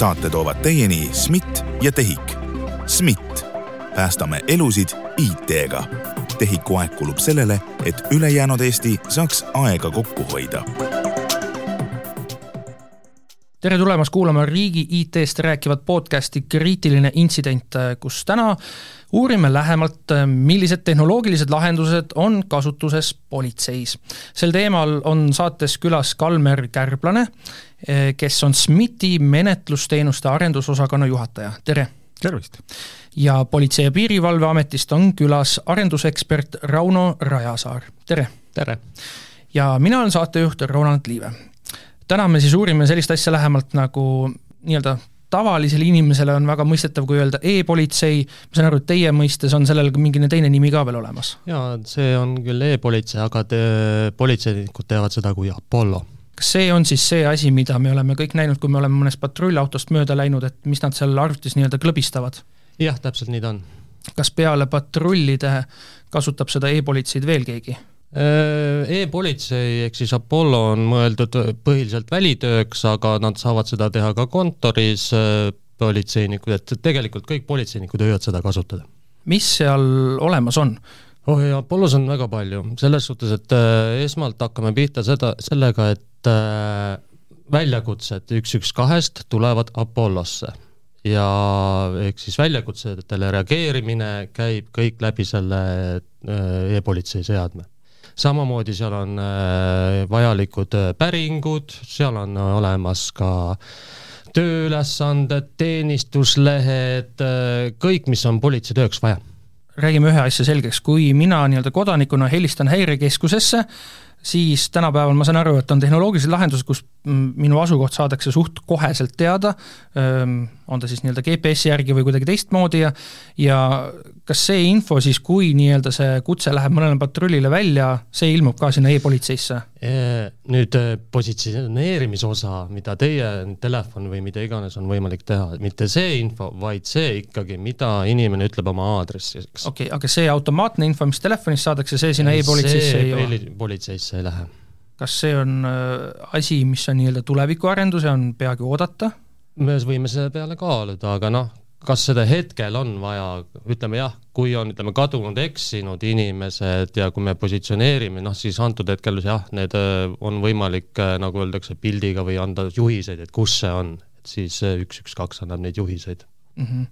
saate toovad teieni SMIT ja TEHIK. SMIT, päästame elusid IT-ga. TEHIK-u aeg kulub sellele, et ülejäänud Eesti saaks aega kokku hoida tere tulemast kuulama riigi IT-st rääkivat podcasti Kriitiline intsident, kus täna uurime lähemalt, millised tehnoloogilised lahendused on kasutuses politseis. sel teemal on saates külas Kalmer Kärblane, kes on SMIT-i menetlusteenuste arendusosakonna juhataja, tere! tervist! ja Politsei- ja Piirivalveametist on külas arendusekspert Rauno Rajasaar, tere! tere! ja mina olen saatejuht Ronald Liive täna me siis uurime sellist asja lähemalt nagu nii-öelda tavalisele inimesele on väga mõistetav, kui öelda e-politsei, ma saan aru, et teie mõistes on sellel mingi teine nimi ka veel olemas? jaa, see on küll e-politsei, aga te, politseinikud teevad seda kui Apollo. kas see on siis see asi, mida me oleme kõik näinud, kui me oleme mõnest patrullautost mööda läinud, et mis nad seal arvutis nii-öelda klõbistavad? jah, täpselt nii ta on. kas peale patrullide kasutab seda e-politseid veel keegi? Äh, e-politsei ehk siis Apollo on mõeldud põhiliselt välitööks, aga nad saavad seda teha ka kontoris, äh, politseinikud, et tegelikult kõik politseinikud võivad seda kasutada. mis seal olemas on? oh ja Apollos on väga palju, selles suhtes, et äh, esmalt hakkame pihta seda, sellega, et äh, väljakutsed üks, üks kahest tulevad Apollosse ja ehk siis väljakutsetele reageerimine käib kõik läbi selle äh, e-politsei seadme samamoodi seal on äh, vajalikud äh, päringud, seal on äh, olemas ka tööülesanded, teenistuslehed, kõik, mis on politsei tööks vaja. räägime ühe asja selgeks, kui mina nii-öelda kodanikuna helistan häirekeskusesse, siis tänapäeval ma saan aru, et on tehnoloogilised lahendused, kus minu asukoht saadakse suht koheselt teada, on ta siis nii-öelda GPS-i järgi või kuidagi teistmoodi ja ja kas see info siis, kui nii-öelda see kutse läheb mõnele patrullile välja, see ilmub ka sinna e-politseisse? Nüüd positsioneerimise osa, mida teie, telefon või mida iganes on võimalik teha, mitte see info, vaid see ikkagi, mida inimene ütleb oma aadressiks. okei okay,, aga see automaatne info, mis telefonist saadakse, see sinna e-politseisse ei jõua? politseisse ei lähe kas see on äh, asi, mis on nii-öelda tulevikuarendus ja on peagi oodata? Me võime selle peale kaaluda, aga noh, kas seda hetkel on vaja, ütleme jah, kui on, ütleme, kadunud, eksinud inimesed ja kui me positsioneerime, noh siis antud hetkel jah, need äh, on võimalik, äh, nagu öeldakse, pildiga või anda juhiseid, et kus see on, et siis üks, üks, kaks annab neid juhiseid mm. -hmm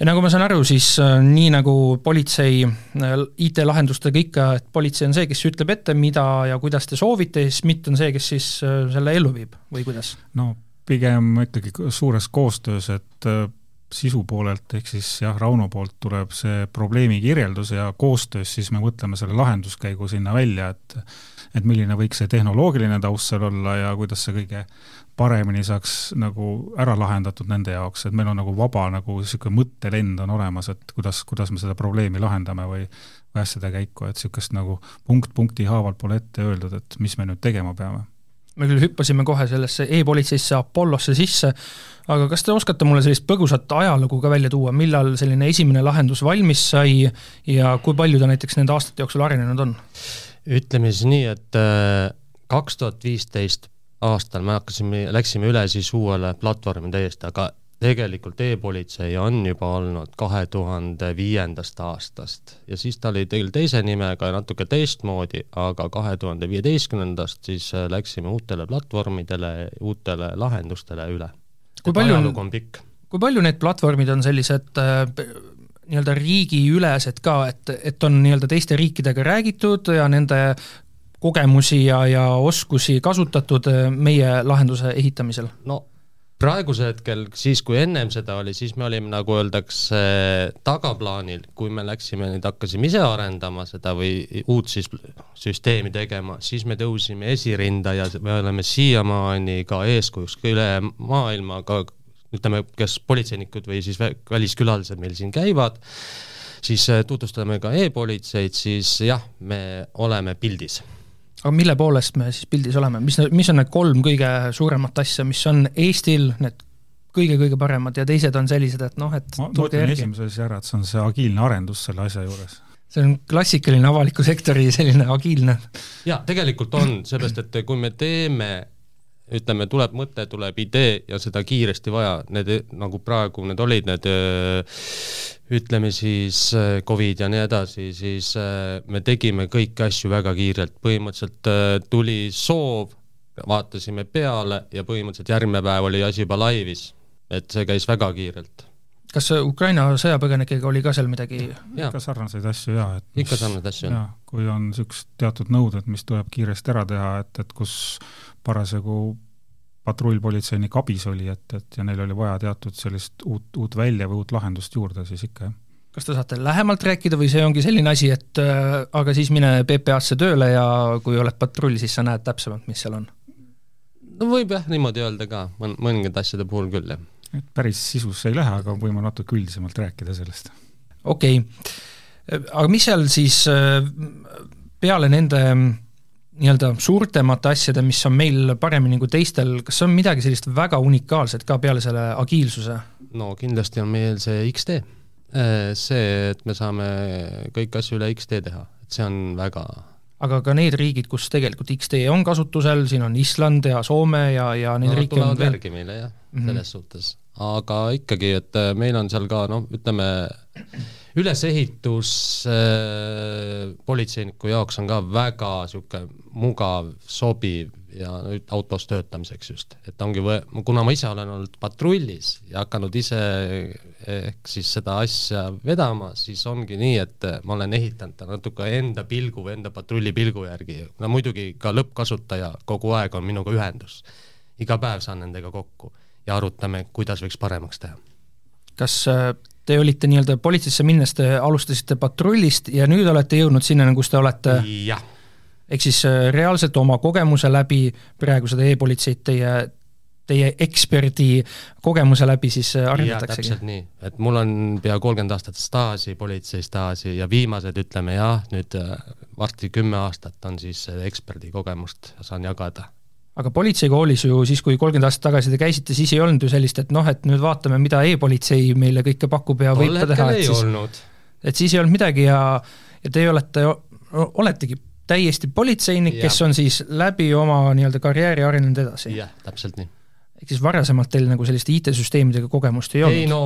ja nagu ma saan aru, siis äh, nii nagu politsei äh, IT-lahendustega ikka, et politsei on see, kes ütleb ette, mida ja kuidas te soovite, ja SMIT on see, kes siis äh, selle ellu viib või kuidas? no pigem ikkagi suures koostöös, et sisu poolelt, ehk siis jah, Rauno poolt tuleb see probleemi kirjeldus ja koostöös siis me mõtleme selle lahenduskäigu sinna välja, et et milline võiks see tehnoloogiline taust seal olla ja kuidas see kõige paremini saaks nagu ära lahendatud nende jaoks, et meil on nagu vaba nagu niisugune mõttelend on olemas, et kuidas, kuidas me seda probleemi lahendame või või asjade käiku, et niisugust nagu punkt punkti haaval pole ette öeldud, et mis me nüüd tegema peame. Me küll hüppasime kohe sellesse e-politseisse Apollosse sisse, aga kas te oskate mulle sellist põgusat ajalugu ka välja tuua, millal selline esimene lahendus valmis sai ja kui palju ta näiteks nende aastate jooksul arenenud on? ütleme siis nii, et äh, kaks tuhat viisteist aastal me hakkasime, läksime üle siis uuele platvormile täiesti, aga tegelikult e-politsei on juba olnud kahe tuhande viiendast aastast ja siis ta oli tegelikult teise nimega ja natuke teistmoodi, aga kahe tuhande viieteistkümnendast siis äh, läksime uutele platvormidele, uutele lahendustele üle. kui palju on, on pikk. kui palju need platvormid on sellised äh, nii-öelda riigiülesed ka, et, et on nii-öelda teiste riikidega räägitud ja nende kogemusi ja, ja oskusi kasutatud äh, meie lahenduse ehitamisel? no praegusel hetkel, siis kui ennem seda oli, siis me olime, nagu öeldakse, tagaplaanil, kui me läksime nüüd, hakkasime ise arendama seda või uut siis süsteemi tegema, siis me tõusime esirinda ja me oleme siiamaani ka eeskujuks üle maailma, ka ütleme, kes politseinikud või siis väliskülalised meil siin käivad, siis äh, tutvustame ka e-politseid, siis jah, me oleme pildis aga mille poolest me siis pildis oleme, mis, mis on need kolm kõige suuremat asja, mis on Eestil need kõige-kõige paremad ja teised on sellised, et noh, et ma, ma ütlen esimese asja ära, et see on see agiilne arendus selle asja juures. see on klassikaline avaliku sektori selline agiilne. jaa, tegelikult on, seepärast et kui me teeme ütleme, tuleb mõte, tuleb idee ja seda kiiresti vaja, need nagu praegu need olid need ütleme siis Covid ja nii edasi, siis me tegime kõiki asju väga kiirelt, põhimõtteliselt tuli soov, vaatasime peale ja põhimõtteliselt järgmine päev oli asi juba laivis. et see käis väga kiirelt kas Ukraina sõjapõgenikega oli ka seal midagi? ikka sarnaseid asju jaa, et ikka sarnaseid asju, kui on niisugused teatud nõuded, mis tuleb kiiresti ära teha, et, et kus parasjagu patrullpolitseinik abis oli, et, et ja neil oli vaja teatud sellist uut, uut välja või uut lahendust juurde, siis ikka jah. kas te saate lähemalt rääkida või see ongi selline asi, et äh, aga siis mine PPA-sse tööle ja kui oled patrull, siis sa näed täpsemalt, mis seal on? no võib jah niimoodi öelda ka, mõn-, mõningate asjade puhul küll, jah et päris sisusse ei lähe, aga võime natuke üldisemalt rääkida sellest. okei okay., aga mis seal siis äh, peale nende nii-öelda suurtemate asjade, mis on meil paremini kui teistel, kas on midagi sellist väga unikaalset ka peale selle agiilsuse? no kindlasti on meil see X-tee. Äh, see, et me saame kõiki asju üle X-tee teha, et see on väga aga ka need riigid, kus tegelikult X-tee on kasutusel, siin on Island ja Soome ja, ja neid no, riike on veel järgi meile jah mm, -hmm. selles suhtes. aga ikkagi, et äh, meil on seal ka noh, ütleme ülesehitus äh, politseiniku jaoks on ka väga niisugune mugav, sobiv ja nüüd autos töötamiseks just, et ongi võ-, kuna ma ise olen olnud patrullis ja hakanud ise ehk siis seda asja vedama, siis ongi nii, et ma olen ehitanud ta natuke enda pilgu või enda patrulli pilgu järgi, no muidugi ka lõppkasutaja kogu aeg on minuga ühendus. iga päev saan nendega kokku ja arutame, kuidas võiks paremaks teha. kas äh, te olite nii-öelda politseisse minnes, te alustasite patrullist ja nüüd olete jõudnud sinnani, kus te olete. Jah. Ehk siis äh, reaalselt oma kogemuse läbi, praegu seda e-politseid teie, teie eksperdi kogemuse läbi siis äh, arendataksegi? täpselt nii, et mul on pea kolmkümmend aastat staaži, politseistaaži ja viimased, ütleme jah, nüüd äh, varsti kümme aastat on siis eksperdi kogemust saan jagada aga politseikoolis ju siis, kui kolmkümmend aastat tagasi te käisite, siis ei olnud ju sellist, et noh, et nüüd vaatame, mida e-politsei meile kõike pakub ja võib ka teha, et siis, et siis ei olnud midagi ja, ja teie olete, oletegi täiesti politseinik, kes on siis läbi oma nii-öelda karjääri arenenud edasi. jah, täpselt nii. Ehk siis varasemalt teil nagu selliste IT-süsteemidega kogemust ei olnud? ei no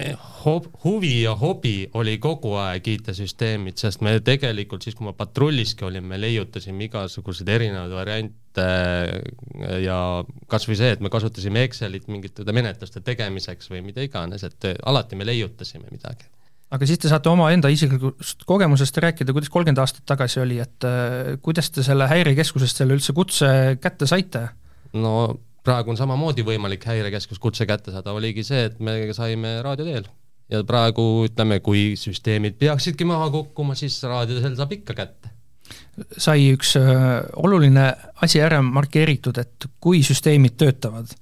eh, hob-, huvi ja hobi oli kogu aeg IT-süsteemid, sest me tegelikult siis, kui ma patrulliski olin, me leiutasime igasuguseid erinevaid variante eh, ja kas või see, et me kasutasime Excelit mingite menetluste tegemiseks või mida iganes, et eh, alati me leiutasime midagi aga siis te saate omaenda isiklikust kogemusest rääkida, kuidas kolmkümmend aastat tagasi oli, et kuidas te selle häirekeskusest selle üldse kutse kätte saite? no praegu on samamoodi võimalik häirekeskus kutse kätte saada, oligi see, et me saime raadio teel. ja praegu ütleme, kui süsteemid peaksidki maha kukkuma, siis raadio teel saab ikka kätte. sai üks äh, oluline asi ära markeeritud, et kui süsteemid töötavad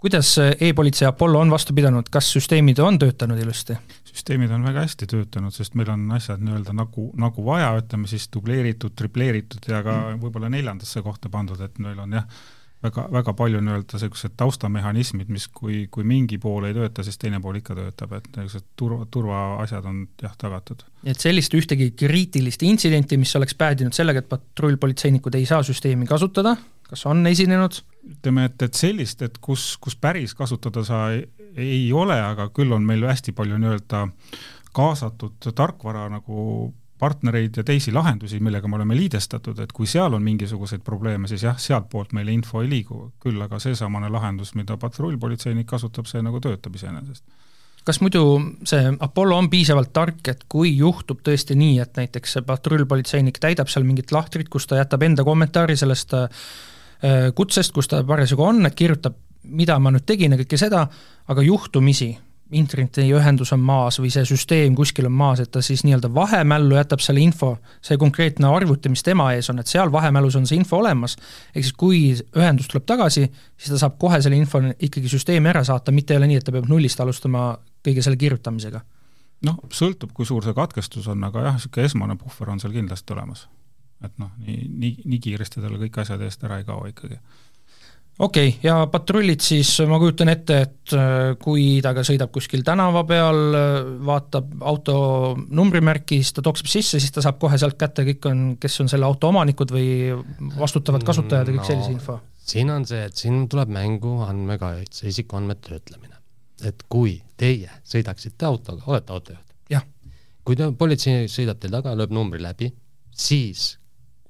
kuidas e-politsei Apollo on vastu pidanud, kas süsteemid on töötanud ilusti? süsteemid on väga hästi töötanud, sest meil on asjad nii-öelda nagu, nagu vaja, ütleme siis dubleeritud, tripleeritud ja ka mm. võib-olla neljandasse kohta pandud, et meil on jah, väga, väga palju nii-öelda niisugused taustamehhanismid, mis kui, kui mingi pool ei tööta, siis teine pool ikka töötab, et niisugused turva, turvaasjad on jah, tagatud. et sellist ühtegi kriitilist intsidenti, mis oleks päädinud sellega, et patrullpolitseinikud ei saa süsteemi kasutada, kas on esinenud? ütleme, et, et sellist, et kus, kus päris kasutada sa ei, ei ole, aga küll on meil hästi palju nii-öelda kaasatud tarkvara nagu partnereid ja teisi lahendusi, millega me oleme liidestatud, et kui seal on mingisuguseid probleeme, siis jah, sealtpoolt meile info ei liigu, küll aga seesamane lahendus, mida patrullpolitseinik kasutab, see nagu töötab iseenesest. Kas muidu see Apollo on piisavalt tark, et kui juhtub tõesti nii, et näiteks see patrullpolitseinik täidab seal mingit lahtrit, kus ta jätab enda kommentaari sellest äh, kutsest, kus ta parasjagu on, et kirjutab, mida ma nüüd tegin ja kõike seda, aga juhtumisi internetiühendus on maas või see süsteem kuskil on maas, et ta siis nii-öelda vahemällu jätab selle info, see konkreetne arvuti, mis tema ees on, et seal vahemälus on see info olemas, ehk siis kui ühendus tuleb tagasi, siis ta saab kohe selle info ikkagi süsteemi ära saata, mitte ei ole nii, et ta peab nullist alustama kõige selle kirjutamisega. noh, sõltub, kui suur see katkestus on, aga jah, niisugune esmane puhver on seal kindlasti olemas. Et noh, nii, nii, nii kiiresti tal kõik asjad eest ära ei kao ikkagi okei okay,, ja patrullid siis, ma kujutan ette, et äh, kui ta ka sõidab kuskil tänava peal, vaatab auto numbrimärki, siis ta toksib sisse, siis ta saab kohe sealt kätte, kõik on, kes on selle auto omanikud või vastutavad kasutajad ja kõik no, sellise info? siin on see, et siin tuleb mängu andmekaitse, isikuandmete töötlemine. et kui teie sõidaksite autoga, olete autojuht? kui te, politsei sõidab teil taga, lööb numbri läbi, siis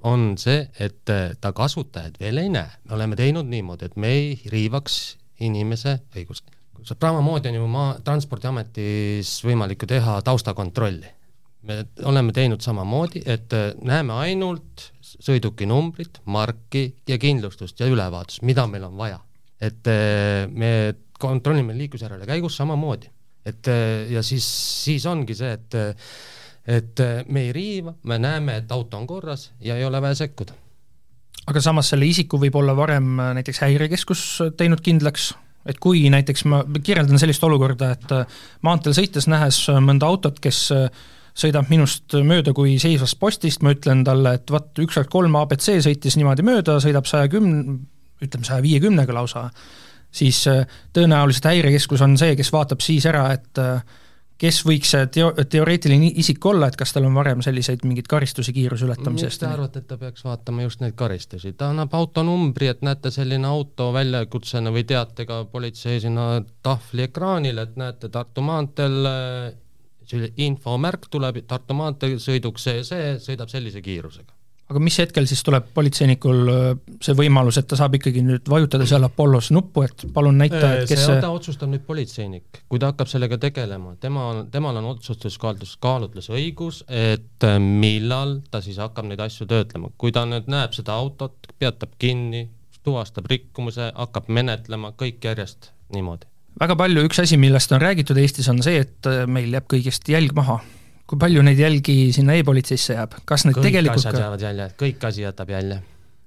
on see, et ta kasutajaid veel ei näe, me oleme teinud niimoodi, et me ei riivaks inimese õigust. samamoodi on ju maa, Transpordiametis võimalik ju teha taustakontrolli. me oleme teinud samamoodi, et näeme ainult sõiduki numbrit, marki ja kindlustust ja ülevaatust, mida meil on vaja. et eh, me kontrollime liiklusjärele käigus samamoodi, et ja siis, siis ongi see, et et me ei riiva, me näeme, et auto on korras ja ei ole vaja sekkuda. aga samas selle isiku võib olla varem äh, näiteks häirekeskus teinud kindlaks, et kui näiteks ma kirjeldan sellist olukorda, et äh, maanteel sõites nähes mõnda autot, kes sõidab minust mööda kui seisvast postist, ma ütlen talle, et vot üks, kaks, kolm abc sõitis niimoodi mööda, sõidab saja kümne, ütleme saja viiekümnega lausa, siis äh, tõenäoliselt häirekeskus on see, kes vaatab siis ära, et äh, kes võiks see teo-, teoreetiline isik olla, et kas tal on varem selliseid mingeid karistusi kiiruse ületamise eest? te arvate, et ta peaks vaatama just neid karistusi, ta annab autonumbri, et näete, selline auto väljakutsena või teatega politsei sinna tahvli ekraanile, et näete, Tartu maanteel äh, infomärk tuleb, Tartu maanteel sõiduk see see sõidab sellise kiirusega. Aga mis hetkel siis tuleb politseinikul äh, see võimalus, et ta saab ikkagi nüüd vajutada seal Apollos nuppu, et palun näita, et kes see ta otsustab nüüd politseinik, kui ta hakkab sellega tegelema, tema on, temal on otsustuskaalutlus, kaalutlusõigus, et äh, millal ta siis hakkab neid asju töötlema, kui ta nüüd näeb seda autot, peatab kinni, tuvastab rikkumuse, hakkab menetlema, kõik järjest niimoodi. Väga palju, üks asi, millest on räägitud Eestis, on see, et äh, meil jääb kõigest jälg maha. Kui palju neid jälgi sinna e-politseisse jääb, kas neid kõik tegelikult asjad ka... jäävad jälje, kõik asi jätab jälje.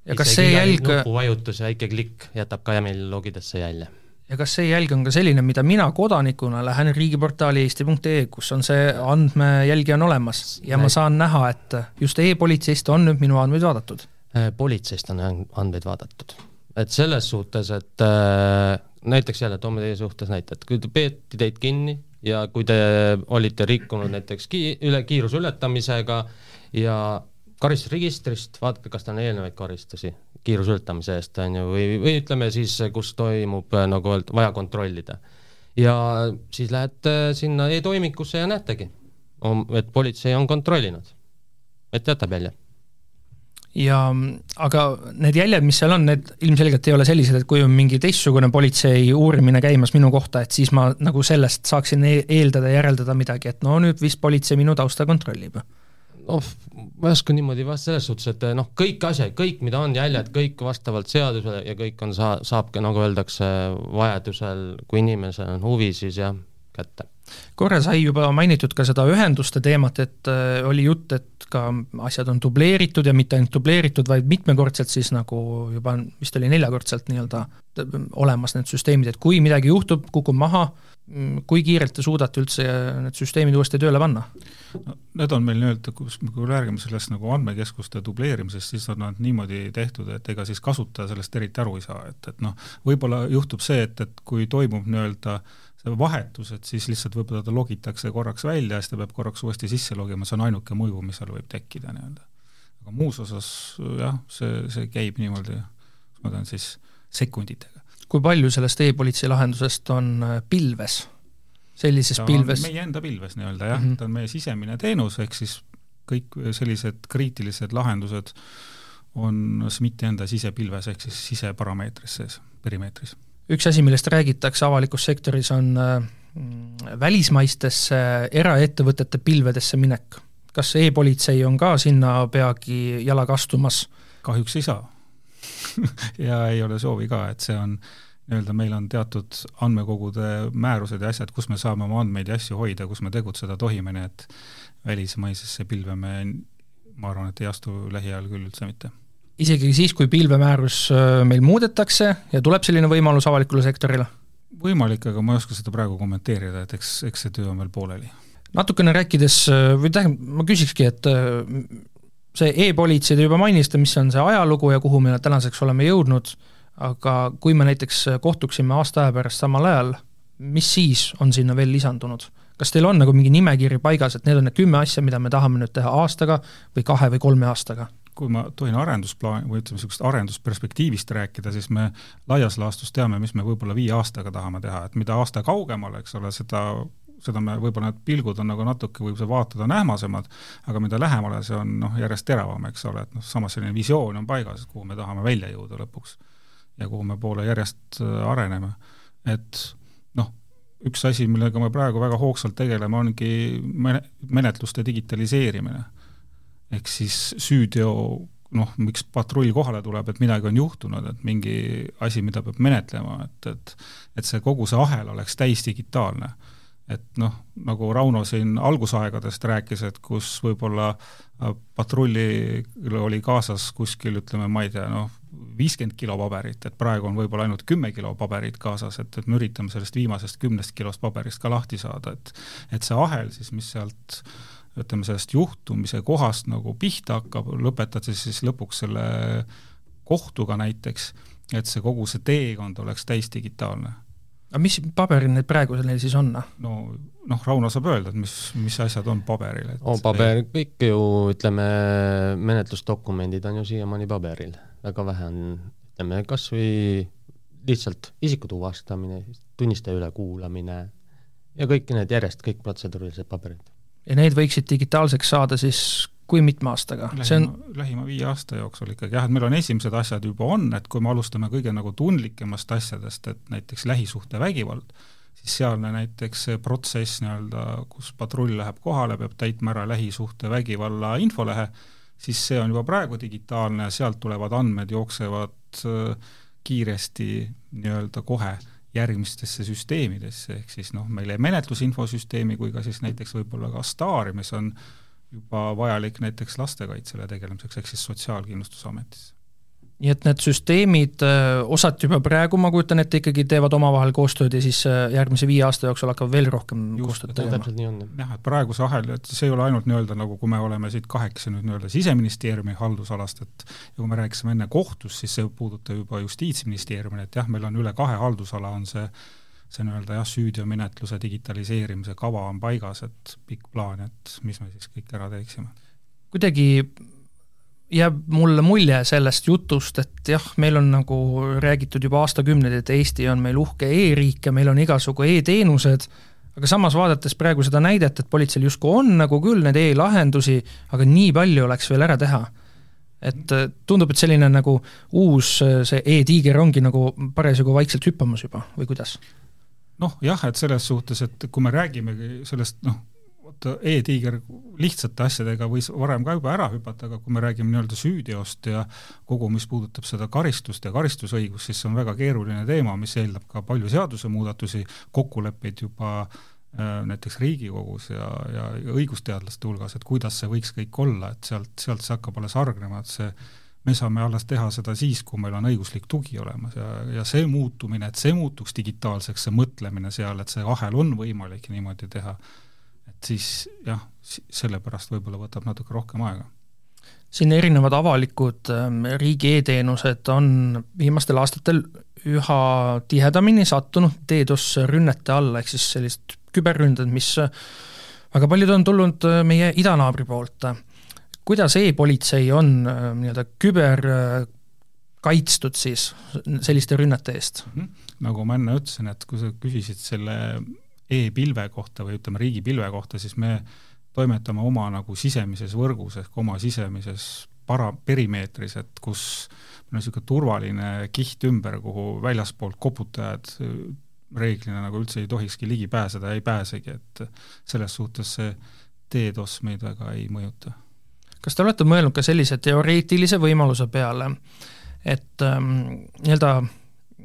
ja kas see jälg nupuvajutus ja väike klikk jätab ka meil logidesse jälje. ja kas see jälg on ka selline, mida mina kodanikuna lähen riigiportaali eesti.ee, kus on see andmejälgi on olemas ja ma saan näha, et just e-politseist on nüüd minu andmeid vaadatud? Äh, politseist on andmeid vaadatud. et selles suhtes, et äh, näiteks jälle toome teie suhtes näite, et kui te peeti teid kinni ja kui te olite rikkunud näiteks ki-, üle, kiiruse ületamisega ja karistusregistrist, vaadake, kas tal on eelnevaid karistusi kiiruse ületamise eest, on ju, või, või ütleme siis, kus toimub nagu öelda, vaja kontrollida. ja siis lähete sinna e-toimikusse ja näetegi, et politsei on kontrollinud, et jätab jälje ja aga need jäljed, mis seal on, need ilmselgelt ei ole sellised, et kui on mingi teistsugune politsei uurimine käimas minu kohta, et siis ma nagu sellest saaksin e eeldada, järeldada midagi, et no nüüd vist politsei minu tausta kontrollib. noh, ma ei oska niimoodi vast selles suhtes, et noh, kõik asjad, kõik, mida on jäljed, kõik vastavalt seadusele ja kõik on, saa-, saab ka nagu öeldakse, vajadusel, kui inimesel on huvi, siis jah, kätte korra sai juba mainitud ka seda ühenduste teemat, et äh, oli jutt, et ka asjad on dubleeritud ja mitte ainult dubleeritud, vaid mitmekordselt siis nagu juba vist oli neljakordselt nii-öelda olemas need süsteemid, et kui midagi juhtub, kukub maha, mm, kui kiirelt te suudate üldse need süsteemid uuesti tööle panna? no need on meil nii-öelda, kus me küll räägime sellest nagu andmekeskuste dubleerimisest, siis on nad niimoodi tehtud, et ega siis kasutaja sellest eriti aru ei saa, et, et noh, võib-olla juhtub see, et, et kui toimub nii-öelda äh, see vahetus, et siis lihtsalt võib-olla ta logitakse korraks välja ja siis ta peab korraks uuesti sisse logima, see on ainuke mõju, mis seal võib tekkida nii-öelda. aga muus osas jah, see, see käib niimoodi, ma tean siis, sekunditega. kui palju sellest e-politsei lahendusest on äh, pilves? sellises ta pilves? meie enda pilves nii-öelda jah mm, -hmm. ta on meie sisemine teenus, ehk siis kõik sellised kriitilised lahendused on SMIT-i enda sisepilves ehk siis siseparameetris sees, perimeetris üks asi, millest räägitakse avalikus sektoris, on äh, välismaistesse eraettevõtete pilvedesse minek. kas e-politsei on ka sinna peagi jalaga astumas? kahjuks ei saa ja ei ole soovi ka, et see on nii-öelda meil on teatud andmekogude määrused ja asjad, kus me saame oma andmeid ja asju hoida, kus me tegutseda tohime, nii et välismaisesse pilve me, ma arvan, et ei astu lähiajal küll üldse mitte isegi siis, kui pilvemäärus äh, meil muudetakse ja tuleb selline võimalus avalikule sektorile? võimalik, aga ma ei oska seda praegu kommenteerida, et eks, eks see töö on veel pooleli. natukene rääkides, äh, või tähendab, ma küsikski, et äh, see e-politsei, te juba mainisite, mis on see ajalugu ja kuhu me tänaseks oleme jõudnud, aga kui me näiteks kohtuksime aasta aja pärast samal ajal, mis siis on sinna veel lisandunud? kas teil on nagu mingi nimekiri paigas, et need on need kümme asja, mida me tahame nüüd teha aastaga või kahe või kolme aastaga? Kui ma tohin arendusplaan või ütleme, niisugust arendusperspektiivist rääkida, siis me laias laastus teame, mis me võib-olla viie aastaga tahame teha, et mida aasta kaugemal, eks ole, seda seda me, võib-olla need pilgud on nagu natuke, võib see vaated on ähmasemad, aga mida lähemale, see on noh, järjest teravam, eks ole, et noh, samas selline visioon on paigas, kuhu me tahame välja jõuda lõpuks. ja kuhu me poole järjest äh, areneme. et noh, üks asi, millega me praegu väga hoogsalt tegeleme, ongi menetluste digitaliseerimine. Ehk siis süüteo noh, miks patrull kohale tuleb, et midagi on juhtunud, et mingi asi, mida peab menetlema, et, et et see kogu see ahel oleks täisdigitaalne et noh, nagu Rauno siin algusaegadest rääkis, et kus võib-olla äh, patrullil oli kaasas kuskil ütleme, ma ei tea, noh, viiskümmend kilo paberit, et praegu on võib-olla ainult kümme kilo paberit kaasas, et, et me üritame sellest viimasest kümnest kilost paberist ka lahti saada, et et see ahel siis, mis sealt ütleme, sellest juhtumise kohast nagu pihta hakkab, lõpetades siis lõpuks selle kohtuga näiteks, et see kogu see teekond oleks täisdigitaalne aga mis paberil need praegu neil siis on? no noh, Rauno saab öelda, et mis, mis asjad on paberil, et on paber, kõik ju ütleme, menetlusdokumendid on ju siiamaani paberil, väga vähe on, ütleme kas või lihtsalt isiku tuvastamine, tunnistaja ülekuulamine ja kõik need järjest, kõik protseduurilised paberid. Ja need võiksid digitaalseks saada siis kui mitme aastaga? see on lähima viie aasta jooksul ikkagi jah, et meil on esimesed asjad juba on, et kui me alustame kõige nagu tundlikemast asjadest, et näiteks lähisuhtevägivald, siis sealne näiteks see protsess nii-öelda, kus patrull läheb kohale, peab täitma ära lähisuhtevägivalla infolehe, siis see on juba praegu digitaalne, sealt tulevad andmed, jooksevad äh, kiiresti nii-öelda kohe järgmistesse süsteemidesse, ehk siis noh, meile menetlusinfosüsteemi kui ka siis näiteks võib-olla ka STAR-i, mis on juba vajalik näiteks lastekaitsele tegelemiseks, ehk siis Sotsiaalkindlustusametis nii et need süsteemid äh, osad juba praegu, ma kujutan ette, ikkagi teevad omavahel koostööd ja siis äh, järgmise viie aasta jooksul hakkavad veel rohkem Just, koostööd tegema? täpselt nii on. jah, et praeguse ahel, et see ei ole ainult nii-öelda nagu, kui me oleme siit kahekesi nüüd nii-öelda Siseministeeriumi haldusalast, et ja kui me rääkisime enne kohtust, siis see puudutab juba Justiitsministeeriumi, et jah, meil on üle kahe haldusala, on see see nii-öelda jah, süüteomenetluse digitaliseerimise kava on paigas, et pikk plaan, et mis me siis kõik ära teeksime. kuidagi jääb mulle mulje sellest jutust, et jah, meil on nagu räägitud juba aastakümneid, et Eesti on meil uhke e-riik ja meil on igasugu e-teenused, aga samas vaadates praegu seda näidet, et politseil justkui on nagu küll neid e-lahendusi, aga nii palju oleks veel ära teha. et tundub, et selline nagu uus see e-tiiger ongi nagu parasjagu vaikselt hüppamas juba või kuidas? noh jah, et selles suhtes, et kui me räägimegi sellest noh, e-tiiger lihtsate asjadega võis varem ka juba ära hüpata, aga kui me räägime nii-öelda süüteost ja kogu, mis puudutab seda karistust ja karistusõigust, siis see on väga keeruline teema, mis eeldab ka palju seadusemuudatusi, kokkuleppeid juba äh, näiteks Riigikogus ja, ja õigusteadlaste hulgas, et kuidas see võiks kõik olla, et sealt, sealt see hakkab alles hargnema, et see me saame alles teha seda siis, kui meil on õiguslik tugi olemas ja, ja see muutumine, et see muutuks digitaalseks, see mõtlemine seal, et see ahel on võimalik niimoodi teha, siis jah, sellepärast võib-olla võtab natuke rohkem aega siin erinevad avalikud ähm, riigi e-teenused on viimastel aastatel üha tihedamini sattunud DDoS rünnete alla, ehk siis sellised küberründed, mis väga paljud on tulnud äh, meie idanaabri poolt kuidas e-politsei on äh, nii-öelda küber äh, kaitstud siis selliste rünnete eest? -hmm. nagu ma enne ütlesin, et kui sa küsisid selle e-pilve kohta või ütleme, riigipilve kohta, siis me toimetame oma nagu sisemises võrgus ehk oma sisemises para-, perimeetris, et kus on niisugune turvaline kiht ümber, kuhu väljaspoolt koputajad äh, reeglina nagu üldse ei tohikski ligi pääseda, ei pääsegi, et selles suhtes see DDoS meid väga ei mõjuta. Kas te olete mõelnud ka sellise teoreetilise võimaluse peale, et ähm, nii-öelda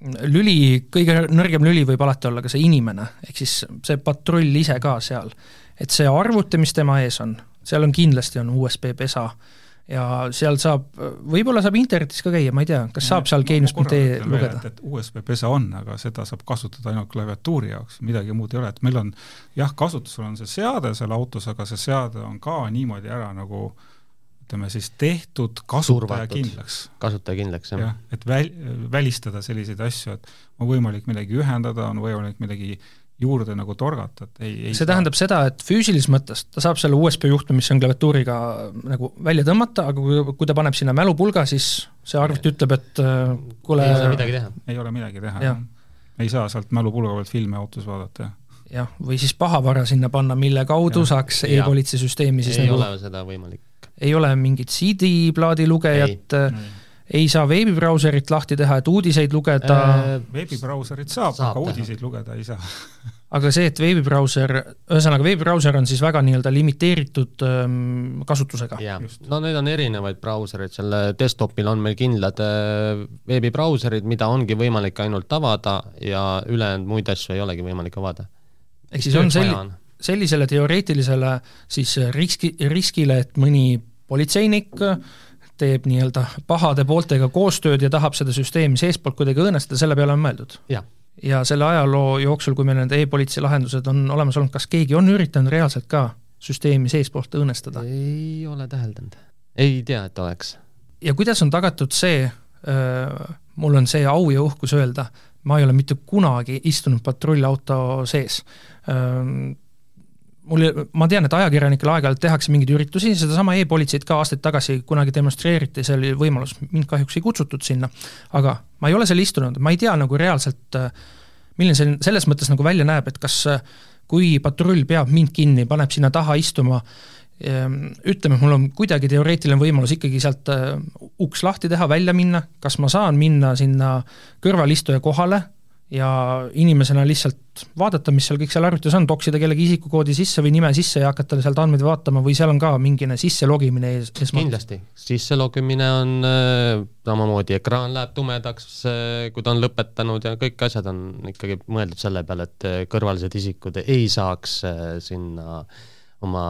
lüli, kõige nõrgem lüli võib alati olla ka see inimene, ehk siis see patrull ise ka seal. et see arvuti, mis tema ees on, seal on kindlasti, on USB pesa ja seal saab, võib-olla saab internetis ka käia, ma ei tea, kas saab seal geenius.ee lugeda? et USB pesa on, aga seda saab kasutada ainult klaviatuuri jaoks, midagi muud ei ole, et meil on jah, kasutusel on see seade seal autos, aga see seade on ka niimoodi ära nagu äh, ütleme siis tehtud kasutajakindlaks. kasutajakindlaks, jah ja,. et väl-, välistada selliseid asju, et on võimalik midagi ühendada, on võimalik midagi juurde nagu torgata, et ei, ei see saa. tähendab seda, et füüsilises mõttes ta saab selle USB juhtme, mis on klaviatuuriga nagu välja tõmmata, aga kui, kui ta paneb sinna mälupulga, siis see arvuti ütleb, et äh, kuule ei ole midagi teha. ei ole midagi teha, jah. ei saa sealt mälupulga pealt filme autos vaadata, jah. jah, või siis pahavara sinna panna, mille kaudu ja. saaks e-politsei süsteemi siis ei nagu ole seda võimalik. Ei ole mingit CD-plaadi lugejat, ei saa veebibrauserit lahti teha, et uudiseid lugeda äh,. veebibrauserit saab, saab, aga uudiseid lugeda ei saa aga see, et veebibrauser, ühesõnaga veebibrauser on siis väga nii-öelda limiteeritud ähm, kasutusega. no need on erinevaid brausereid, selle desktopil on meil kindlad äh, veebibrauserid, mida ongi võimalik ainult avada ja ülejäänud muid asju ei olegi võimalik avada. ehk siis on selli-, sellisele teoreetilisele siis riski, riskile, et mõni politseinik teeb nii-öelda pahade pooltega koostööd ja tahab seda süsteemi seestpoolt kuidagi õõnestada, selle peale on mõeldud? ja selle ajaloo jooksul, kui meil need e-politsei lahendused on olemas olnud, kas keegi on üritanud reaalselt ka süsteemi seestpoolt õõnestada? ei ole täheldanud, ei tea, et oleks. ja kuidas on tagatud see, mul on see au ja uhkus öelda, ma ei ole mitte kunagi istunud patrullauto sees mul, ma tean, et ajakirjanikel aeg-ajalt tehakse mingeid üritusi, sedasama e-politseid ka aastaid tagasi kunagi demonstreeriti, see oli võimalus, mind kahjuks ei kutsutud sinna, aga ma ei ole seal istunud, ma ei tea nagu reaalselt, milline see selles mõttes nagu välja näeb, et kas kui patrull peab mind kinni, paneb sinna taha istuma, ehm, ütleme, mul on kuidagi teoreetiline võimalus ikkagi sealt uks lahti teha, välja minna, kas ma saan minna sinna kõrvalistuja kohale ja inimesena lihtsalt vaadata, mis seal kõik seal arvutis on, toksida kellegi isikukoodi sisse või nime sisse ja hakata sealt andmeid vaatama või seal on ka mingine sisse logimine ees, esmalt? kindlasti, sisse logimine on äh, samamoodi, ekraan läheb tumedaks äh,, kui ta on lõpetanud ja kõik asjad on ikkagi mõeldud selle peale, et äh, kõrvalised isikud ei saaks äh, sinna oma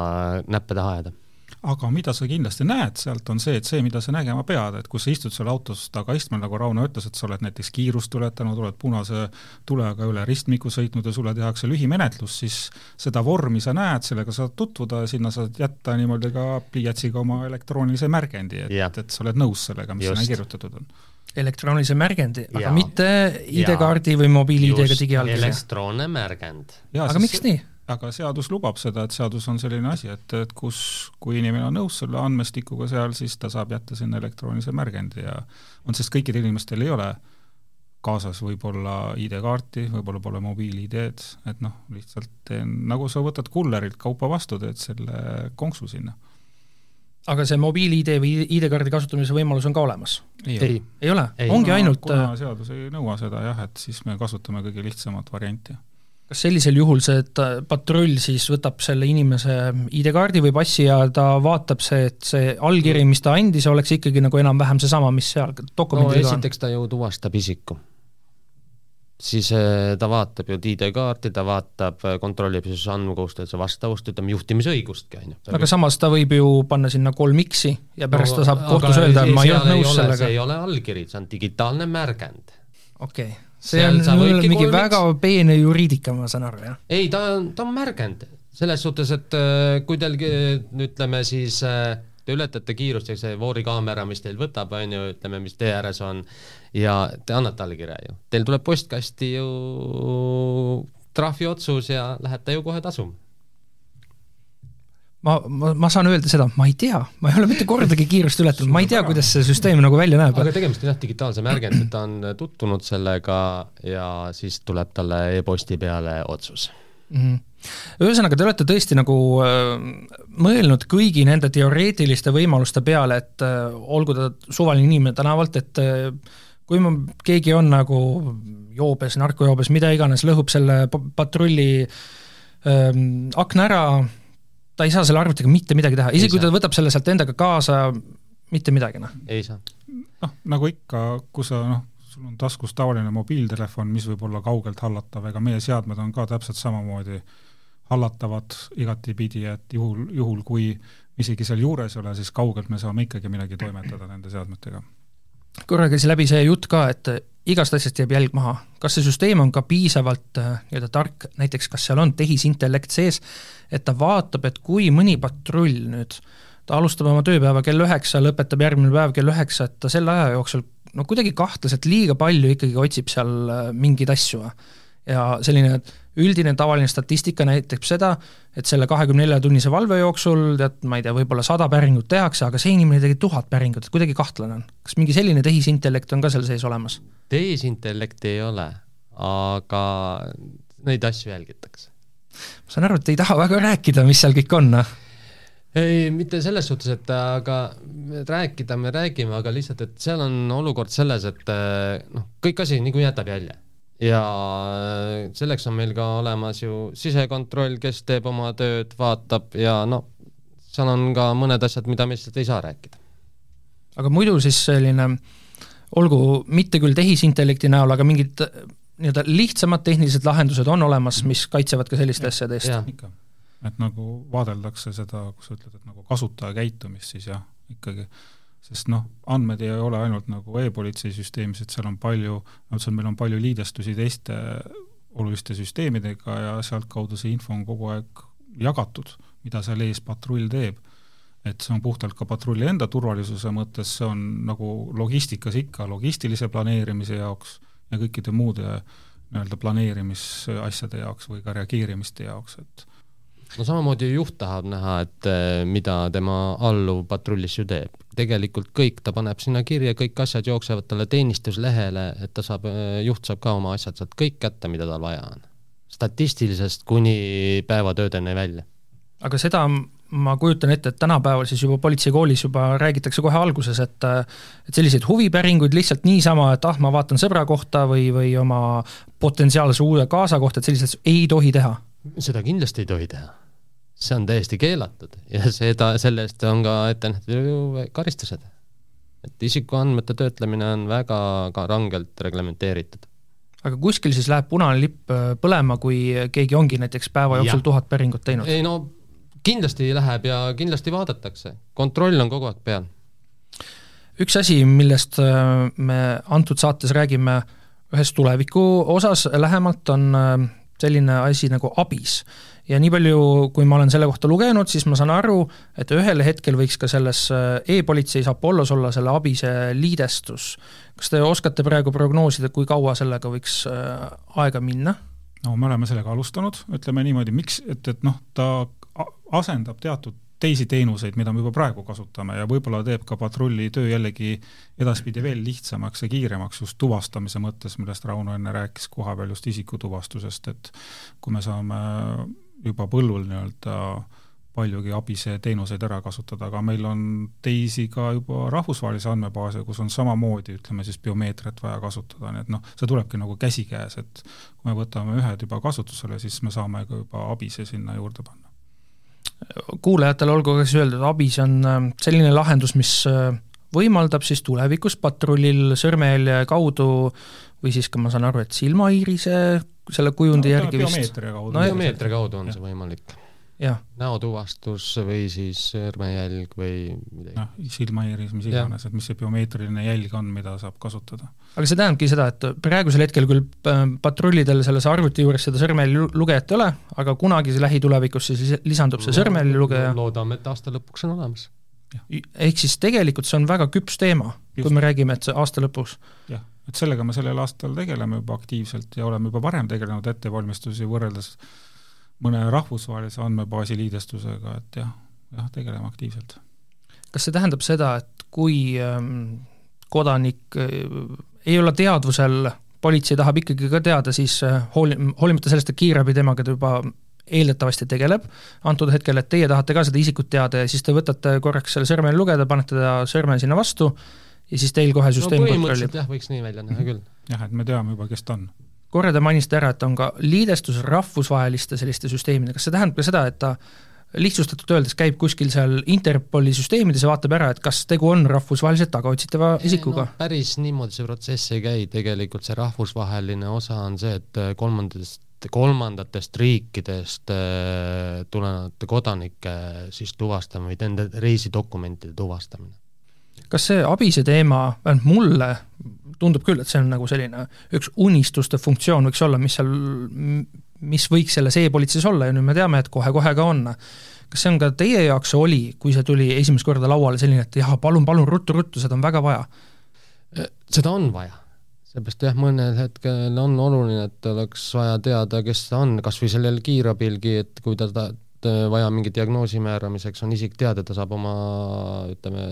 näppe taha ajada aga mida sa kindlasti näed sealt, on see, et see, mida sa nägema pead, et kui sa istud seal autos tagaistmel, nagu Rauno ütles, et sa oled näiteks kiirust ületanud, oled punase tulega üle ristmiku sõitnud ja sulle tehakse lühimenetlus, siis seda vormi sa näed, sellega saad tutvuda ja sinna saad jätta niimoodi ka pliiatsiga oma elektroonilise märgendi, et, et sa oled nõus sellega, mis Just. sinna kirjutatud on elektroonilise märgendi, aga mitte ID-kaardi või mobiil-ID-ga digiallkirja. elektroonne märgend. aga miks nii? Aga seadus lubab seda, et seadus on selline asi, et, et kus, kui inimene on nõus selle andmestikuga seal, siis ta saab jätta sinna elektroonilise märgendi ja on, sest kõikidel inimestel ei ole kaasas võib-olla ID-kaarti, võib-olla pole mobiil-ID-d, et noh, lihtsalt teen, nagu sa võtad kullerilt kaupa vastu, teed selle konksu sinna. aga see mobiil-ID või ID-kaardi kasutamise võimalus on ka olemas? ei, ei, ole, ongi kuna, ainult kuna äh, seadus ei nõua seda jah, et siis me kasutame kõige lihtsamat varianti kas sellisel juhul see patrull siis võtab selle inimese ID-kaardi või passi ja ta vaatab see, et see allkiri, mis ta andis, oleks ikkagi nagu enam-vähem seesama, mis seal dokumendil no, on? esiteks ta ju tuvastab isiku. siis eh, ta vaatab ju ID-kaarti, ta vaatab, eh, kontrollib siis andmekohustuse vastavust, ütleme juhtimisõigustki, on ju. aga samas ta võib ju panna sinna kolm X-i ja pärast no, ta saab kohtus öelda, et ma ei olnud nõus sellega. see ei ole allkiri, see on digitaalne märgend. okei okay see on mingi väga peene juriidika, ma saan aru, jah? ei, ta on, ta on märgend, selles suhtes, et äh, kui teil ütleme siis äh, te ületate kiirust ja see voorikaamera, mis teil võtab, on ju, ütleme, mis tee ääres on, ja te annate allkirja ju. Teil tuleb postkasti ju trahviotsus ja lähete ju kohe tasuma ma, ma, ma saan öelda seda, ma ei tea, ma ei ole mitte kordagi kiirust ületanud, ma ei tea, kuidas see süsteem nagu välja näeb. aga tegemist on jah digitaalse märgendiga, ta on tutvunud sellega ja siis tuleb talle e-posti peale otsus mm. -hmm ühesõnaga, te olete tõesti nagu äh, mõelnud kõigi nende teoreetiliste võimaluste peale, et äh, olgu ta suvaline inimene tänavalt, et äh, kui ma, keegi on nagu joobes, narkojoobes, mida iganes, lõhub selle patrulli äh, akna ära, ta ei saa selle arvutiga mitte midagi teha, isegi kui ta võtab selle sealt endaga kaasa, mitte midagi, noh. ei saa. noh, nagu ikka, kui sa noh, sul on taskus tavaline mobiiltelefon, mis võib olla kaugelt hallatav, ega meie seadmed on ka täpselt samamoodi hallatavad igatipidi, et juhul, juhul kui isegi seal juures ei ole, siis kaugelt me saame ikkagi midagi toimetada nende seadmetega. Korra käis läbi see jutt ka, et igast asjast jääb jälg maha. kas see süsteem on ka piisavalt äh, nii-öelda tark, näiteks kas seal on tehisintellekt sees, et ta vaatab, et kui mõni patrull nüüd, ta alustab oma tööpäeva kell üheksa, lõpetab järgmine päev kell üheksa, et ta selle aja jooksul no kuidagi kahtlaselt liiga palju ikkagi otsib seal äh, mingeid asju. ja selline üldine tavaline statistika näitab seda, et selle kahekümne nelja tunnise valve jooksul tead, ma ei tea, võib-olla sada päringut tehakse, aga see inimene tegi tuhat päringut, et kuidagi kahtlane on. kas mingi selline tehisintellekt on ka seal sees olemas? tehisintellekti ei ole, aga neid asju jälgitakse. ma saan aru, et ei taha väga rääkida, mis seal kõik on, noh ei, mitte selles suhtes, et aga rääkida me räägime, aga lihtsalt, et seal on olukord selles, et noh, kõik asi niikuinii jätab jälje ja selleks on meil ka olemas ju sisekontroll, kes teeb oma tööd, vaatab ja no seal on ka mõned asjad, mida me lihtsalt ei saa rääkida. aga muidu siis selline olgu mitte küll tehisintellekti näol, aga mingid nii-öelda lihtsamad tehnilised lahendused on olemas, mis kaitsevad ka selliste asjade eest? et nagu vaadeldakse seda, kui sa ütled, et nagu kasutaja käitumist, siis jah, ikkagi sest noh, andmed ei ole ainult nagu e-politsei süsteemis, et seal on palju, otseselt meil on palju liidestusi teiste oluliste süsteemidega ja sealtkaudu see info on kogu aeg jagatud, mida seal ees patrull teeb. et see on puhtalt ka patrulli enda turvalisuse mõttes, see on nagu logistikas ikka logistilise planeerimise jaoks ja kõikide muude nii-öelda planeerimisasjade jaoks või ka reageerimiste jaoks, et no samamoodi juht tahab näha, et eh, mida tema alluv patrullis ju teeb. tegelikult kõik ta paneb sinna kirja, kõik asjad jooksevad talle teenistuslehele, et ta saab, eh, juht saab ka oma asjad sealt kõik kätte, mida tal vaja on. statistilisest kuni päevatöödeni välja. aga seda ma kujutan ette, et tänapäeval siis juba politseikoolis juba räägitakse kohe alguses, et et selliseid huvipäringuid lihtsalt niisama, et ah, ma vaatan sõbra kohta või, või oma potentsiaalse uue kaasa kohta, et selliseid ei tohi teha seda kindlasti ei tohi teha. see on täiesti keelatud ja seda, selle eest on ka ette nähtud karistused. et isikuandmete töötlemine on väga ka rangelt reglementeeritud. aga kuskil siis läheb punane lipp äh, põlema, kui keegi ongi näiteks päeva jooksul tuhat päringut teinud? ei no kindlasti läheb ja kindlasti vaadatakse, kontroll on kogu aeg peal. üks asi, millest äh, me antud saates räägime ühes tuleviku osas lähemalt, on äh, selline asi nagu ABIS. ja nii palju, kui ma olen selle kohta lugenud, siis ma saan aru, et ühel hetkel võiks ka selles äh, e-politseis Apollos olla selle ABIS-e liidestus. kas te oskate praegu prognoosida, kui kaua sellega võiks äh, aega minna? no me oleme sellega alustanud, ütleme niimoodi, miks, et, et noh, ta asendab teatud teisi teenuseid, mida me juba praegu kasutame ja võib-olla teeb ka patrulli töö jällegi edaspidi veel lihtsamaks ja kiiremaks just tuvastamise mõttes, millest Rauno enne rääkis kohapeal just isikutuvastusest, et kui me saame juba põllul nii-öelda paljugi abise teenuseid ära kasutada, aga meil on teisi ka juba rahvusvahelisi andmebaase, kus on samamoodi, ütleme siis biomeetriat vaja kasutada, nii et noh, see tulebki nagu käsikäes, et kui me võtame ühed juba kasutusele, siis me saame ka juba abise sinna juurde panna kuulajatele olgu ka siis öeldud, ABIS on äh, selline lahendus, mis äh, võimaldab siis tulevikus patrullil sõrmejälje kaudu või siis ka ma saan aru, et silmaiirise selle kujundi no, järgi vist. biomeetria kaudu no,. biomeetria kaudu on ja. see võimalik näotuvastus või siis sõrmejälg või midagi. noh, silmaiiris, mis iganes, et mis see biomeetriline jälg on, mida saab kasutada. aga see tähendabki seda, et praegusel hetkel küll äh, patrullidel selles arvuti juures seda sõrmejäljelugejat ei ole, aga kunagi lähitulevikus siis lisandub see sõrmejäljelugeja. loodame, et aasta lõpuks on olemas. ehk siis tegelikult see on väga küps teema, kui me räägime, et see aasta lõpus. jah, et sellega me sellel aastal tegeleme juba aktiivselt ja oleme juba varem tegelenud ettevalmistusi võrreldes mõne rahvusvahelise andmebaasi liidestusega, et jah, jah, tegeleme aktiivselt. kas see tähendab seda, et kui ähm, kodanik äh, ei ole teadvusel, politsei tahab ikkagi ka teada, siis äh, hooli-, hoolimata sellest, et kiirabi temaga juba eeldatavasti tegeleb, antud hetkel, et teie tahate ka seda isikut teada ja siis te võtate korraks selle sõrmel lugeda, panete ta sõrme sinna vastu ja siis teil kohe süsteem no, kontrollib. jah, võiks nii välja näha küll. jah, et me teame juba, kes ta on korra te mainisite ära, et on ka liidestus rahvusvaheliste selliste süsteemidega, kas see tähendab ka seda, et ta lihtsustatult öeldes käib kuskil seal Interpoli süsteemides ja vaatab ära, et kas tegu on rahvusvaheliselt tagaotsitava isikuga no,? päris niimoodi see protsess ei käi, tegelikult see rahvusvaheline osa on see, et kolmandatest, kolmandatest riikidest äh, tulenevate kodanike siis tuvastamine või nende reisidokumentide tuvastamine. Kas see ABISe teema, vähemalt mulle tundub küll, et see on nagu selline üks unistuste funktsioon võiks olla, mis seal, mis võiks selles e-politseis olla ja nüüd me teame, et kohe-kohe ka on. kas see on ka teie jaoks oli, kui see tuli esimest korda lauale, selline, et jah, palun, palun ruttu-ruttu, seda on väga vaja? seda on vaja, seepärast jah, mõnel hetkel on oluline, et oleks vaja teada, kes ta on, kas või sellel kiirabilgi, et kui ta, ta vaja mingi diagnoosi määramiseks on isik teada, ta saab oma ütleme,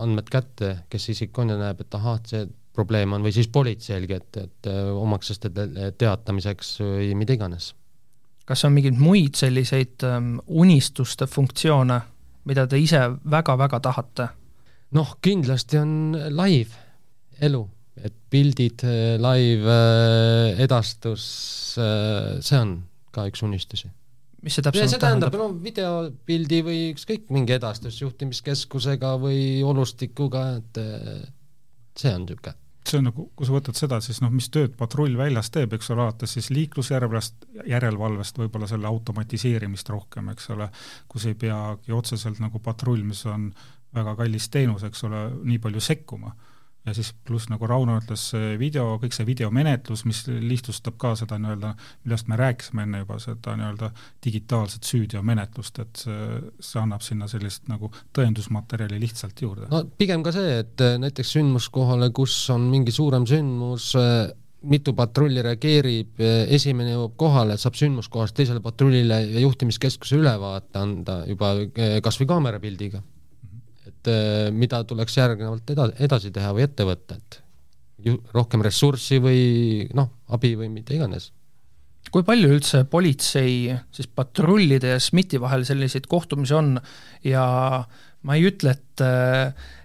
andmed kätte, kes see isik on ja näeb, et ahah, see probleem on, või siis politseilgi, et, et omakseste teatamiseks või mida iganes. kas on mingeid muid selliseid um, unistuste funktsioone, mida te ise väga-väga tahate? noh, kindlasti on live elu et pildid, live äh, edastus, äh, see on ka üks unistusi. Mis see täpsemalt see tähendab? no videopildi või ükskõik mingi edastus juhtimiskeskusega või olustikuga, et see on niisugune see on nagu, kui sa võtad seda, siis noh, mis tööd patrull väljas teeb, eks ole, alates siis liiklusjärelevalvest, järelevalvest võib-olla selle automatiseerimist rohkem, eks ole, kus ei peagi otseselt nagu patrull, mis on väga kallis teenus, eks ole, nii palju sekkuma ja siis pluss, nagu Rauno ütles, video, kõik see videomenetlus, mis lihtsustab ka seda nii-öelda, millest me rääkisime enne juba, seda nii-öelda digitaalset süüteomenetlust, et see, see annab sinna sellist nagu tõendusmaterjali lihtsalt juurde. no pigem ka see, et näiteks sündmuskohale, kus on mingi suurem sündmus, mitu patrulli reageerib, esimene jõuab kohale, saab sündmuskohast teisele patrullile ja juhtimiskeskuse ülevaate anda juba kas või kaamerapildiga et äh, mida tuleks järgnevalt eda-, edasi teha või ette võtta, et rohkem ressurssi või noh, abi või mida iganes. kui palju üldse politsei siis patrullide ja SMIT-i vahel selliseid kohtumisi on ja ma ei ütle, et,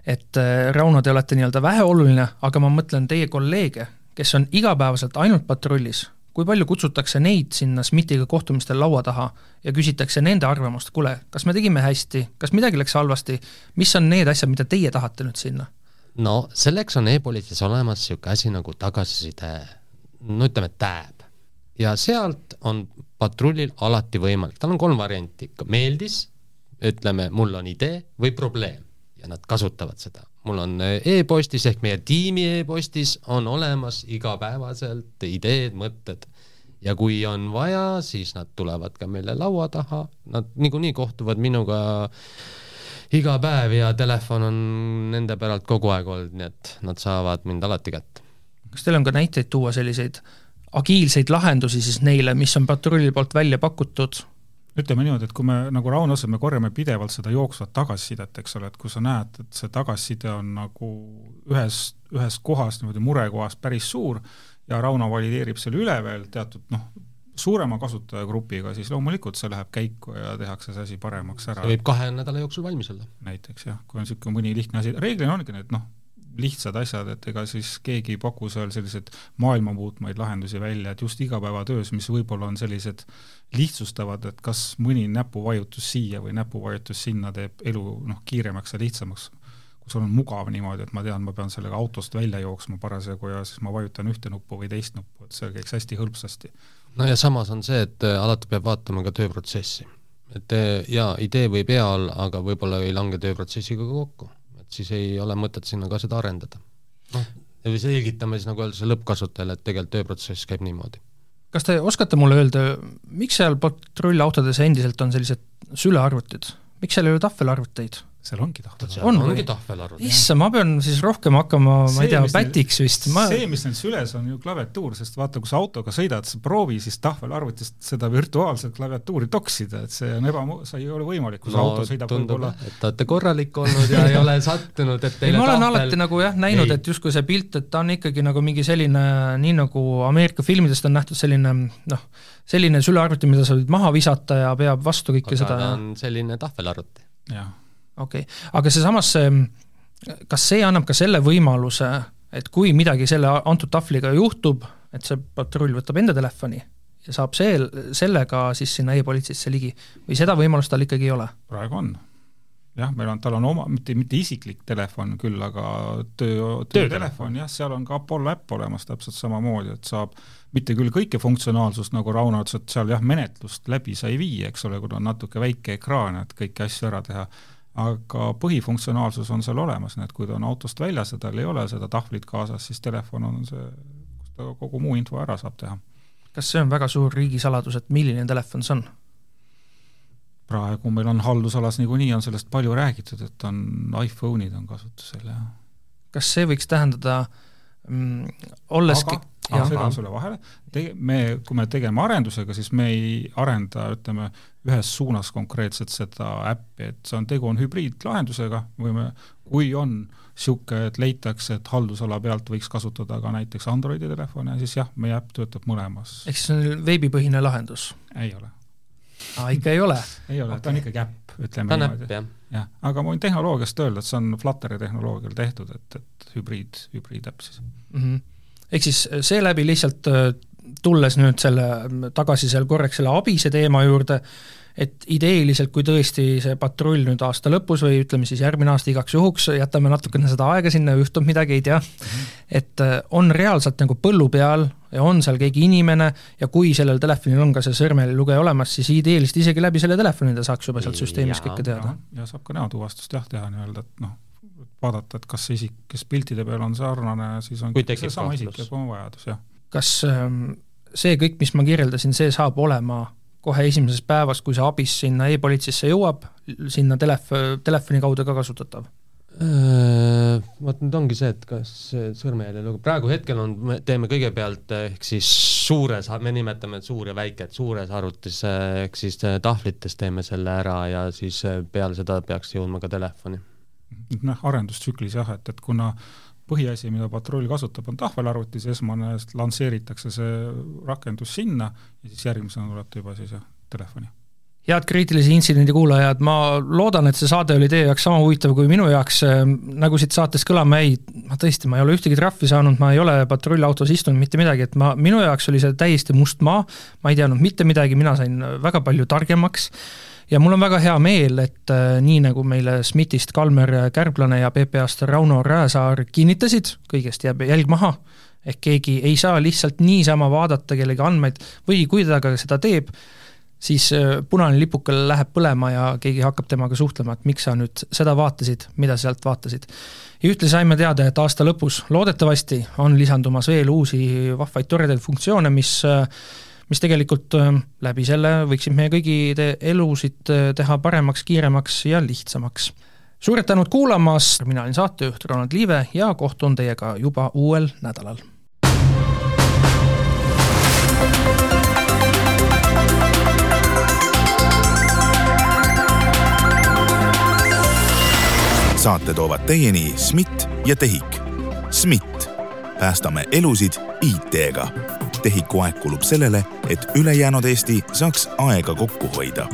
et Rauno, te olete nii-öelda väheoluline, aga ma mõtlen teie kolleege, kes on igapäevaselt ainult patrullis kui palju kutsutakse neid sinna SMIT-iga kohtumistel laua taha ja küsitakse nende arvamust, kuule, kas me tegime hästi, kas midagi läks halvasti, mis on need asjad, mida teie tahate nüüd sinna? no selleks on e-politseis olemas niisugune asi nagu tagasiside, no ütleme, tääb. ja sealt on patrullil alati võimalik, tal on kolm varianti, meeldis, ütleme, mul on idee või probleem ja nad kasutavad seda mul on eh, e-postis ehk meie tiimi e-postis on olemas igapäevaselt ideed, mõtted. Ja kui on vaja, siis nad tulevad ka meile laua taha, nad niikuinii kohtuvad minuga iga päev ja telefon on nende päralt kogu aeg olnud, nii et nad saavad mind alati kätte. kas teil on ka näiteid tuua selliseid agiilseid lahendusi siis neile, mis on patrulli poolt välja pakutud ütleme niimoodi, et kui me nagu Rauno ütles, me korjame pidevalt seda jooksvat tagasisidet, eks ole, et kui sa näed, et see tagasiside on nagu ühes, ühes kohas, niimoodi murekohas päris suur ja Rauno valideerib selle üle veel teatud noh, suurema kasutajagrupiga, siis loomulikult see läheb käiku ja tehakse see asi paremaks ära. see võib kahe nädala jooksul valmis olla. näiteks jah, kui on niisugune mõni lihtne asi, reeglina ongi need noh, lihtsad asjad, et ega siis keegi ei paku seal selliseid maailma muutmaid lahendusi välja, et just igapäevatöös, mis võib-olla on sellised lihtsustavad, et kas mõni näpuvajutus siia või näpuvajutus sinna teeb elu noh, kiiremaks ja lihtsamaks, kui sul on mugav niimoodi, et ma tean, ma pean sellega autost välja jooksma parasjagu ja siis ma vajutan ühte nuppu või teist nuppu, et see käiks hästi hõlpsasti. no ja samas on see, et äh, alati peab vaatama ka tööprotsessi. et äh, jaa, idee võib hea olla, aga võib-olla ei lange tööprotsessiga kokku et siis ei ole mõtet sinna ka seda arendada. noh, või selgitame siis nagu öeldakse lõppkasutajale, et tegelikult tööprotsess käib niimoodi. Kas te oskate mulle öelda, miks seal patrullautodes endiselt on sellised sülearvutid, miks seal ei ole tahvelarvuteid? Seal ongi tahvelarvuti. on ongi tahvelarvuti. issand, ma pean siis rohkem hakkama, ma ei tea, pätiks vist ma.... see, mis neil süles on ju klaviatuur, sest vaata, kui sa autoga sõidad, sa proovi siis tahvelarvutist seda virtuaalset klaviatuuri toksida, et see on eba-, see ei ole võimalik, kui no, see auto sõidab võib-olla et te olete korralik olnud ja ei ole sattunud, et teile ei, ma olen tahvel... alati nagu jah, näinud, et justkui see pilt, et ta on ikkagi nagu mingi selline, nii nagu Ameerika filmidest on nähtud selline noh, selline sülearvuti, mida sa võid maha visata ja peab vastu kõike aga seda. on selline tahvelarvuti. jah okei okay., aga seesamas see, kas see annab ka selle võimaluse, et kui midagi selle antud tahvliga juhtub, et see patrull võtab enda telefoni ja saab see, sellega siis sinna e-politseisse ligi või seda võimalust tal ikkagi ei ole? praegu on. jah, meil on, tal on oma, mitte, mitte isiklik telefon küll, aga töö, töötelefon jah, seal on ka Apollo äpp olemas täpselt samamoodi, et saab mitte küll kõike funktsionaalsust, nagu Rauno ütles, et seal jah, menetlust läbi sa ei vii, eks ole, kuna on natuke väike ekraan, et kõiki asju ära teha aga põhifunktsionaalsus on seal olemas, nii et kui ta on autost väljas ja tal ei ole seda tahvlit kaasas, siis telefon on see, kus ta kogu muu info ära saab teha. kas see on väga suur riigisaladus, et milline telefon see on? praegu meil on haldusalas niikuinii on sellest palju räägitud, et on iPhone'id on kasutusel, jah. kas see võiks tähendada mm, olleski aga, aga segan sulle vahele, tege-, me, kui me tegeleme arendusega, siis me ei arenda, ütleme, ühes suunas konkreetselt seda äppi, et see on, tegu on hübriidlahendusega või me, kui on niisugune, et leitakse, et haldusala pealt võiks kasutada ka näiteks Androidi telefone, siis jah, meie äpp töötab mõlemas. ehk siis see on veebipõhine lahendus? ei ole. Aa, ikka ei ole? ei ole okay., ta on ikkagi äpp, ütleme ta on äpp, jah. jah, aga ma võin tehnoloogiast öelda, et see on Flutteri tehnoloogial tehtud, et, et hübriid, hübriidäpp siis mm. -hmm. ehk siis seeläbi lihtsalt tulles nüüd selle, tagasi seal korraks selle abise teema juurde, et ideeliselt, kui tõesti see patrull nüüd aasta lõpus või ütleme siis järgmine aasta igaks juhuks, jätame natukene seda aega sinna, juhtub midagi, ei tea -hmm. et äh, on reaalselt nagu põllu peal ja on seal keegi inimene ja kui sellel telefonil on ka see sõrmelilugeja olemas, siis ideeliselt isegi läbi selle telefoni ta saaks juba sealt süsteemist kõike teada. ja saab ka näotuvastust jah teha nii-öelda, et noh, vaadata, et kas see isik, kes piltide peal on sarnane, siis on seesama isik kui on vajadus, jah. kas ähm, see kõik, mis ma kirjeldasin, see saab olema kohe esimesest päevast, kui see abis sinna e-politseisse jõuab, sinna telef-, telefoni kaudu ka kasutatav? Äh, vot nüüd ongi see, et kas sõrmejälje lugu, praegu hetkel on, me teeme kõigepealt ehk siis suures, me nimetame suur ja väike, et suures arvutis ehk siis tahvlites teeme selle ära ja siis peale seda peaks jõudma ka telefoni. noh, arendustsüklis jah, et, et kuna põhiasi, mida patrull kasutab, on tahvelarvutis, esmane lansseeritakse see rakendus sinna ja siis järgmisena tuleb ta juba siis jah, telefoni. head kriitilise intsidendi kuulajad, ma loodan, et see saade oli teie jaoks sama huvitav kui minu jaoks, nagu siit saatest kõlama jäi, ma tõesti, ma ei ole ühtegi trahvi saanud, ma ei ole patrullautos istunud, mitte midagi, et ma, minu jaoks oli see täiesti must maa, ma ei teadnud mitte midagi, mina sain väga palju targemaks ja mul on väga hea meel, et äh, nii, nagu meile SMIT-ist Kalmer Kärblane ja PPA-st Rauno Rääsaar kinnitasid, kõigest jääb jälg maha, ehk keegi ei saa lihtsalt niisama vaadata kellegi andmeid või kui ta ka seda teeb, siis äh, punane lipuke läheb põlema ja keegi hakkab temaga suhtlema, et miks sa nüüd seda vaatasid, mida sa sealt vaatasid. ja ühtlasi saime teada, et aasta lõpus loodetavasti on lisandumas veel uusi vahvaid toredaid funktsioone, mis äh, mis tegelikult äh, läbi selle võiksid meie kõigi elusid äh, teha paremaks, kiiremaks ja lihtsamaks. suured tänud kuulamast, mina olin saatejuht Ronald Liive ja kohtun teiega juba uuel nädalal. saate toovad teieni SMIT ja TEHIK. SMIT, päästame elusid IT-ga tehiku aeg kulub sellele, et ülejäänud Eesti saaks aega kokku hoida